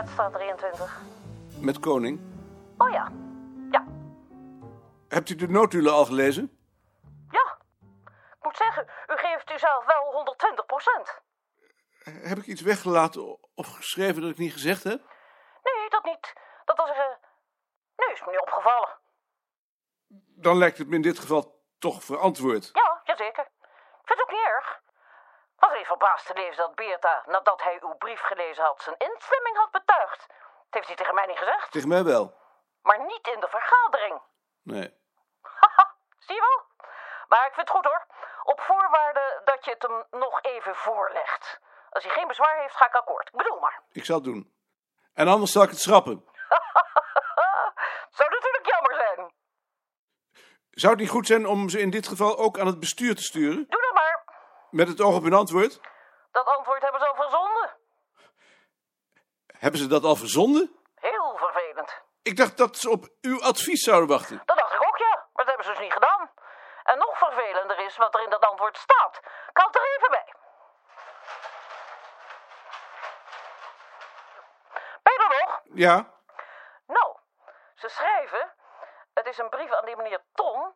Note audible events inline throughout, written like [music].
Haltestraat 23. Met Koning. Oh ja. Ja. Hebt u de notulen al gelezen? Ja. Ik moet zeggen, u geeft uzelf wel 120 procent. Heb ik iets weggelaten of geschreven dat ik niet gezegd heb? Nee, dat niet. Dat wil zeggen... Nee, is me niet opgevallen. Dan lijkt het me in dit geval toch verantwoord. Ja, jazeker. Ik vind het ook niet erg. Te lezen dat Beerta, nadat hij uw brief gelezen had, zijn instemming had betuigd. Dat heeft hij tegen mij niet gezegd. Tegen mij wel. Maar niet in de vergadering. Nee. Haha, zie je wel? Maar ik vind het goed hoor. Op voorwaarde dat je het hem nog even voorlegt. Als hij geen bezwaar heeft, ga ik akkoord. Ik bedoel maar. Ik zal het doen. En anders zal ik het schrappen. [laughs] Zou natuurlijk jammer zijn. Zou het niet goed zijn om ze in dit geval ook aan het bestuur te sturen? Doe dat maar. Met het oog op hun antwoord? Dat antwoord hebben ze al verzonden. Hebben ze dat al verzonden? Heel vervelend. Ik dacht dat ze op uw advies zouden wachten. Dat dacht ik ook, ja. Maar dat hebben ze dus niet gedaan. En nog vervelender is wat er in dat antwoord staat. Het er even bij. Ben je er nog? Ja, Nou, ze schrijven... Het is een brief aan die meneer Ton...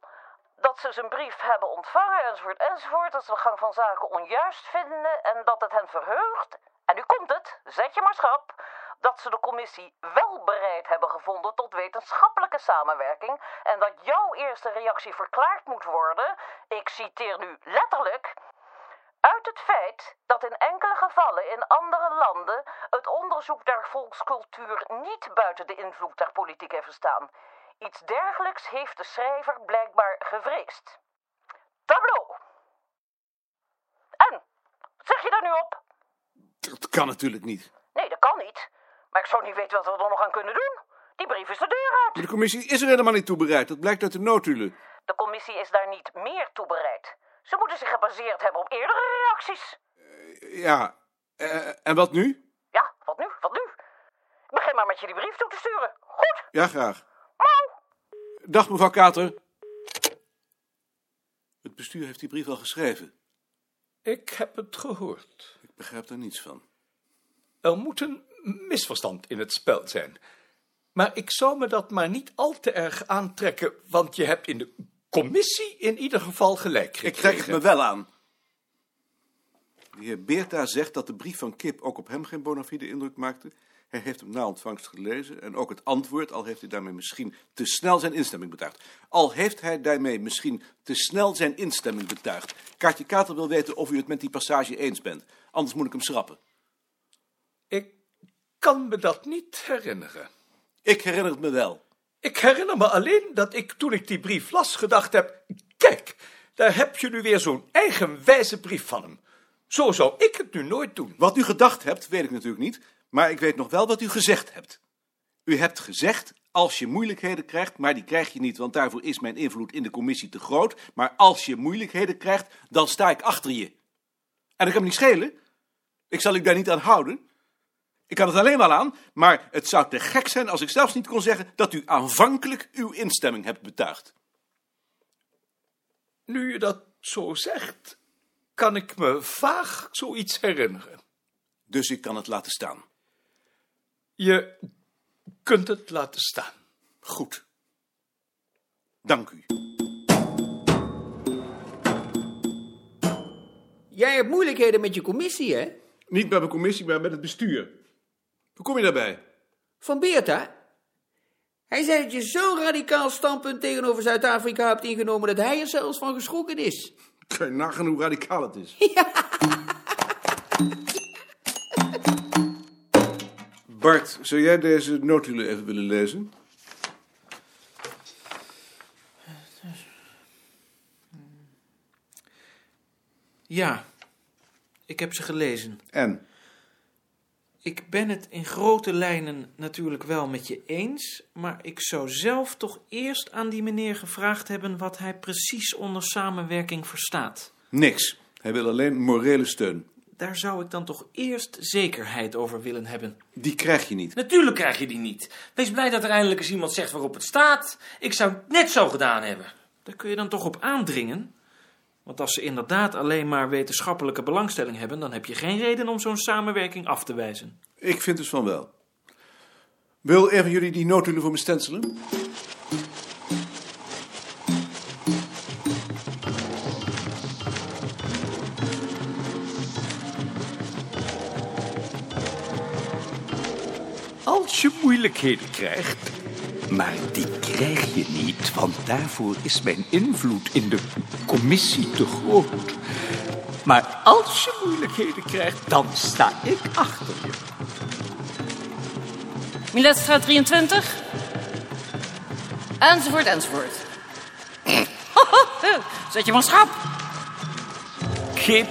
dat ze zijn brief hebben ontvangen, enzovoort, enzovoort... dat ze de gang van zaken onjuist vinden... en dat het hen verheugt... en nu komt het, zet je maar schrap... dat ze de commissie wel bereid hebben gevonden... tot wetenschappelijke samenwerking... en dat jouw eerste reactie verklaard moet worden... ik citeer nu letterlijk... Uit het feit dat in enkele gevallen in andere landen het onderzoek naar volkscultuur niet buiten de invloed der politiek heeft gestaan. Iets dergelijks heeft de schrijver blijkbaar gevreesd. Tableau. En, wat zeg je daar nu op? dat kan natuurlijk niet. Nee, dat kan niet. Maar ik zou niet weten wat we er nog aan kunnen doen. Die brief is de deur uit. Maar de commissie is er helemaal niet toe bereid. Dat blijkt uit de notulen. De commissie is daar niet meer toe bereid. Ze moeten zich gebaseerd hebben op eerdere reacties. Ja, eh, en wat nu? Ja, wat nu? Wat nu? Begin maar met je die brief toe te sturen. Goed. Ja, graag. Dag, mevrouw Kater. Het bestuur heeft die brief al geschreven. Ik heb het gehoord. Ik begrijp er niets van. Er moet een misverstand in het spel zijn. Maar ik zou me dat maar niet al te erg aantrekken, want je hebt in de commissie in ieder geval gelijk Ik gekregen. trek het me wel aan. De heer Beerta zegt dat de brief van Kip ook op hem geen bona fide indruk maakte. Hij heeft hem na ontvangst gelezen en ook het antwoord, al heeft hij daarmee misschien te snel zijn instemming betuigd. Al heeft hij daarmee misschien te snel zijn instemming betuigd. Kaartje Kater wil weten of u het met die passage eens bent. Anders moet ik hem schrappen. Ik kan me dat niet herinneren. Ik herinner het me wel. Ik herinner me alleen dat ik toen ik die brief las gedacht heb... Kijk, daar heb je nu weer zo'n eigenwijze brief van hem. Zo zou ik het nu nooit doen. Wat u gedacht hebt, weet ik natuurlijk niet. Maar ik weet nog wel wat u gezegd hebt. U hebt gezegd, als je moeilijkheden krijgt, maar die krijg je niet, want daarvoor is mijn invloed in de commissie te groot. Maar als je moeilijkheden krijgt, dan sta ik achter je. En dat kan me niet schelen. Ik zal u daar niet aan houden. Ik kan het alleen wel aan, maar het zou te gek zijn als ik zelfs niet kon zeggen dat u aanvankelijk uw instemming hebt betuigd. Nu je dat zo zegt, kan ik me vaag zoiets herinneren. Dus ik kan het laten staan. Je kunt het laten staan. Goed. Dank u. Jij hebt moeilijkheden met je commissie, hè? Niet bij mijn commissie, maar met het bestuur. Hoe kom je daarbij? Van Beerta? Hij zei dat je zo'n radicaal standpunt tegenover Zuid-Afrika hebt ingenomen dat hij er zelfs van geschrokken is. Kan je nagaan hoe radicaal het is. [laughs] Bart, zou jij deze notulen even willen lezen? Ja, ik heb ze gelezen. En? Ik ben het in grote lijnen natuurlijk wel met je eens, maar ik zou zelf toch eerst aan die meneer gevraagd hebben wat hij precies onder samenwerking verstaat. Niks. Hij wil alleen morele steun. Daar zou ik dan toch eerst zekerheid over willen hebben. Die krijg je niet. Natuurlijk krijg je die niet. Wees blij dat er eindelijk eens iemand zegt waarop het staat. Ik zou het net zo gedaan hebben. Daar kun je dan toch op aandringen? Want als ze inderdaad alleen maar wetenschappelijke belangstelling hebben, dan heb je geen reden om zo'n samenwerking af te wijzen. Ik vind dus van wel. Wil een van jullie die notulen voor me stencelen? Als je moeilijkheden krijgt. Maar die krijg je niet, want daarvoor is mijn invloed in de commissie te groot. Maar als je moeilijkheden krijgt, dan sta ik achter je. Miletstraat 23. Enzovoort, enzovoort. [laughs] Zet je maar schap. Kip.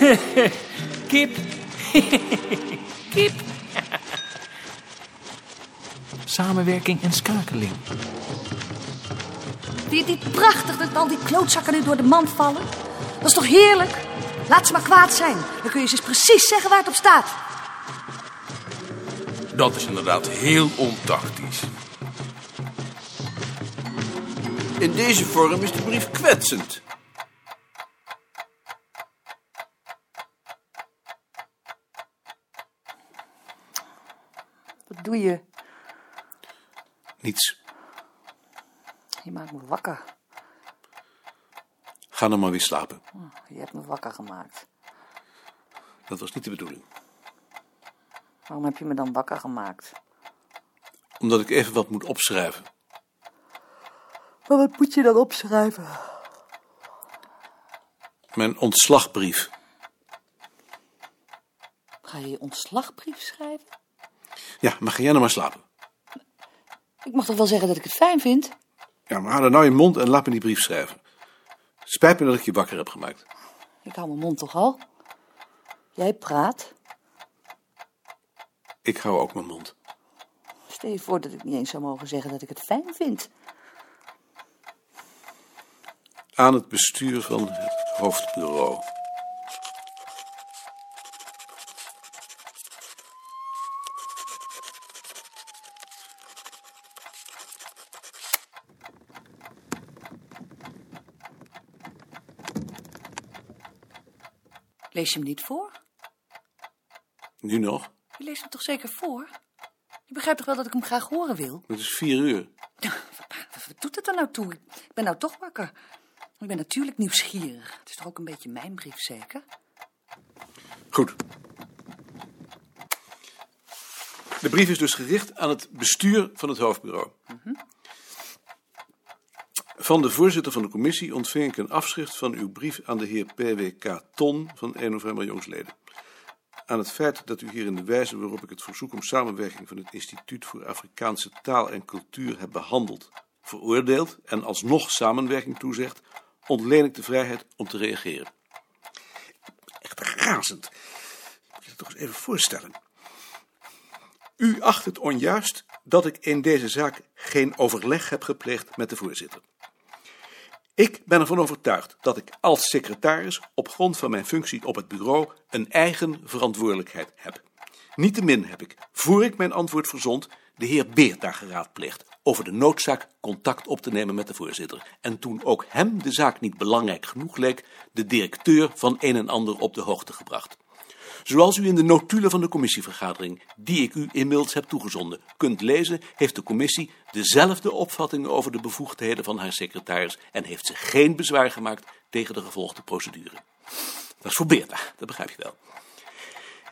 [laughs] Kip. [laughs] Kip. Samenwerking en schakeling. Vind je het niet prachtig dat al die klootzakken nu door de mand vallen? Dat is toch heerlijk? Laat ze maar kwaad zijn. Dan kun je ze eens precies zeggen waar het op staat. Dat is inderdaad heel ontactisch. In deze vorm is de brief kwetsend. Wat doe je? Niets. Je maakt me wakker. Ga dan maar weer slapen. Je hebt me wakker gemaakt. Dat was niet de bedoeling. Waarom heb je me dan wakker gemaakt? Omdat ik even wat moet opschrijven. Maar wat moet je dan opschrijven? Mijn ontslagbrief. Ga je je ontslagbrief schrijven? Ja, maar ga jij nou maar slapen. Ik mag toch wel zeggen dat ik het fijn vind? Ja, maar hou nou je mond en laat me die brief schrijven. Spijt me dat ik je wakker heb gemaakt. Ik hou mijn mond toch al? Jij praat. Ik hou ook mijn mond. Stel je voor dat ik niet eens zou mogen zeggen dat ik het fijn vind. Aan het bestuur van het hoofdbureau. Lees je hem niet voor? Nu nog? Je leest hem toch zeker voor? Je begrijpt toch wel dat ik hem graag horen wil? Het is vier uur. [laughs] Wat doet het er nou toe? Ik ben nou toch wakker. Ik ben natuurlijk nieuwsgierig. Het is toch ook een beetje mijn brief, zeker? Goed. De brief is dus gericht aan het bestuur van het hoofdbureau. Van de voorzitter van de commissie ontving ik een afschrift van uw brief aan de heer P.W.K. Ton van 1 november jongsleden. Aan het feit dat u hier in de wijze waarop ik het verzoek om samenwerking van het Instituut voor Afrikaanse Taal en Cultuur heb behandeld, veroordeeld en alsnog samenwerking toezegt, ontleen ik de vrijheid om te reageren. Echt razend. Moet je het toch eens even voorstellen. U acht het onjuist dat ik in deze zaak geen overleg heb gepleegd met de voorzitter. Ik ben ervan overtuigd dat ik als secretaris op grond van mijn functie op het bureau een eigen verantwoordelijkheid heb. Niettemin heb ik, voor ik mijn antwoord verzond, de heer Beerta geraadpleegd over de noodzaak contact op te nemen met de voorzitter. En toen ook hem de zaak niet belangrijk genoeg leek, de directeur van een en ander op de hoogte gebracht. Zoals u in de notulen van de commissievergadering, die ik u inmiddels heb toegezonden, kunt lezen, heeft de commissie dezelfde opvattingen over de bevoegdheden van haar secretaris en heeft ze geen bezwaar gemaakt tegen de gevolgde procedure. Dat is voor dat begrijp je wel.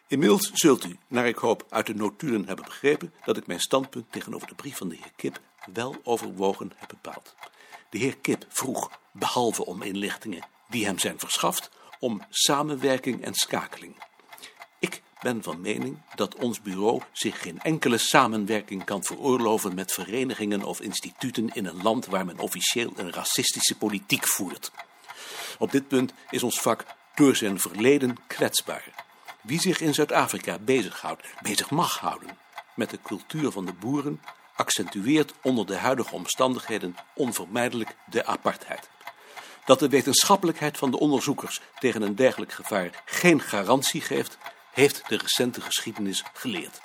Inmiddels zult u, naar ik hoop, uit de notulen hebben begrepen dat ik mijn standpunt tegenover de brief van de heer Kip wel overwogen heb bepaald. De heer Kip vroeg, behalve om inlichtingen die hem zijn verschaft, om samenwerking en schakeling. Ben van mening dat ons bureau zich geen enkele samenwerking kan veroorloven met verenigingen of instituten in een land waar men officieel een racistische politiek voert. Op dit punt is ons vak door zijn verleden kwetsbaar. Wie zich in Zuid-Afrika bezighoudt, bezig mag houden met de cultuur van de boeren, accentueert onder de huidige omstandigheden onvermijdelijk de apartheid. Dat de wetenschappelijkheid van de onderzoekers tegen een dergelijk gevaar geen garantie geeft, heeft de recente geschiedenis geleerd.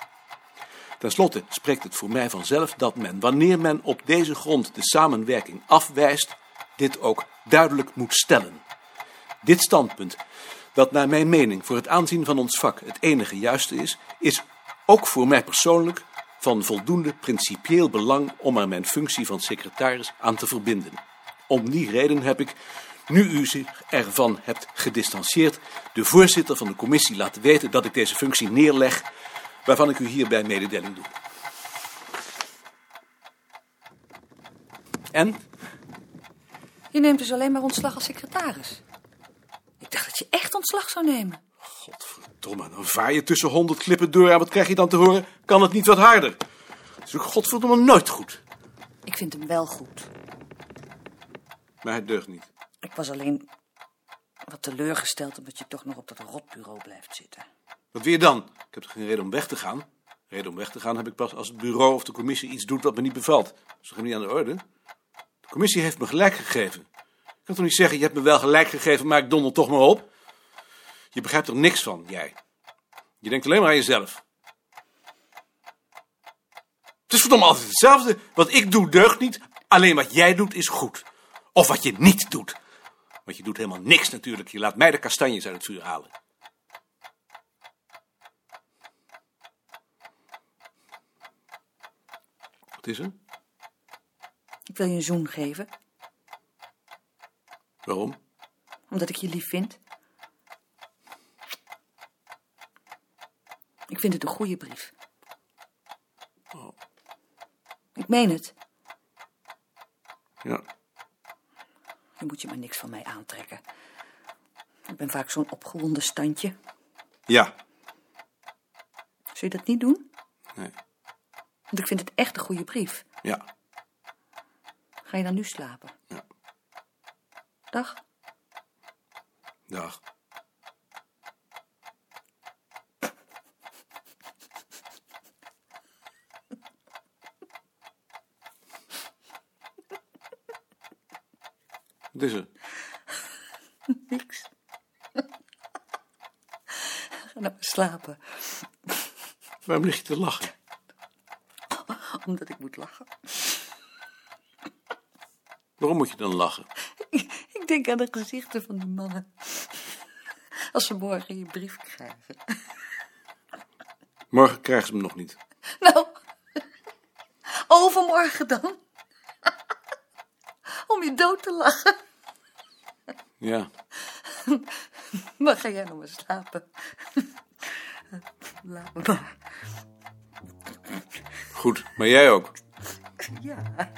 Ten slotte spreekt het voor mij vanzelf dat men, wanneer men op deze grond de samenwerking afwijst, dit ook duidelijk moet stellen. Dit standpunt, dat naar mijn mening voor het aanzien van ons vak het enige juiste is, is ook voor mij persoonlijk van voldoende principieel belang om er mijn functie van secretaris aan te verbinden. Om die reden heb ik, nu u zich ervan hebt gedistanceerd, de voorzitter van de commissie laten weten dat ik deze functie neerleg, waarvan ik u hierbij mededeling doe. En? Je neemt dus alleen maar ontslag als secretaris. Ik dacht dat je echt ontslag zou nemen. Godverdomme, dan vaar je tussen honderd klippen door. En wat krijg je dan te horen? Kan het niet wat harder? Het is ook godverdomme nooit goed. Ik vind hem wel goed. Maar hij deugt niet. Ik was alleen wat teleurgesteld omdat je toch nog op dat rotbureau blijft zitten. Wat wil je dan? Ik heb toch geen reden om weg te gaan? Reden om weg te gaan heb ik pas als het bureau of de commissie iets doet wat me niet bevalt. Dat is toch niet aan de orde? De commissie heeft me gelijk gegeven. Ik kan toch niet zeggen, je hebt me wel gelijk gegeven, maar ik donder toch maar op? Je begrijpt er niks van, jij. Je denkt alleen maar aan jezelf. Het is verdomme altijd hetzelfde. Wat ik doe deugt niet. Alleen wat jij doet is goed. Of wat je niet doet. Want je doet helemaal niks natuurlijk. Je laat mij de kastanjes uit het vuur halen. Wat is er? Ik wil je een zoen geven, Waarom? omdat ik je lief vind. Ik vind het een goede brief. Ik meen het. Ja. Je moet je maar niks van mij aantrekken. Ik ben vaak zo'n opgewonden standje. Ja. Zul je dat niet doen? Nee. Want ik vind het echt een goede brief. Ja. Ga je dan nu slapen? Ja. Dag. Dag. Wat is er? [laughs] Niks. Ga nou maar slapen. Waarom lig je te lachen? [laughs] Omdat ik moet lachen. Waarom moet je dan lachen? [laughs] Ik denk aan de gezichten van die mannen. Als ze morgen je brief krijgen. Morgen krijgen ze hem nog niet. Nou, overmorgen dan. Je dood te lachen. Ja. [laughs] Maar ga jij nog maar slapen. [laughs] Laat me maar. Goed, maar jij ook. Ja.